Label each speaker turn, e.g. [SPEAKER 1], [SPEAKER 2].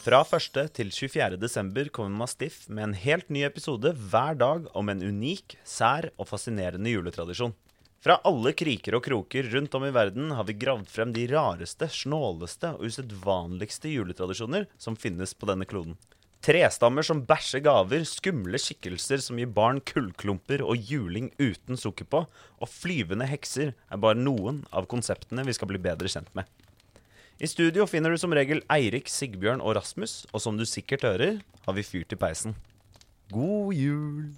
[SPEAKER 1] Fra 1. til 24. desember kommer Mastiff med en helt ny episode hver dag om en unik, sær og fascinerende juletradisjon. Fra alle kriker og kroker rundt om i verden har vi gravd frem de rareste, snåleste og usedvanligste juletradisjoner som finnes på denne kloden. Trestammer som bæsjer gaver, skumle skikkelser som gir barn kullklumper og juling uten sukker på, og flyvende hekser er bare noen av konseptene vi skal bli bedre kjent med. I studio finner du som regel Eirik, Sigbjørn og Rasmus, og som du sikkert hører, har vi fyrt i peisen. God jul!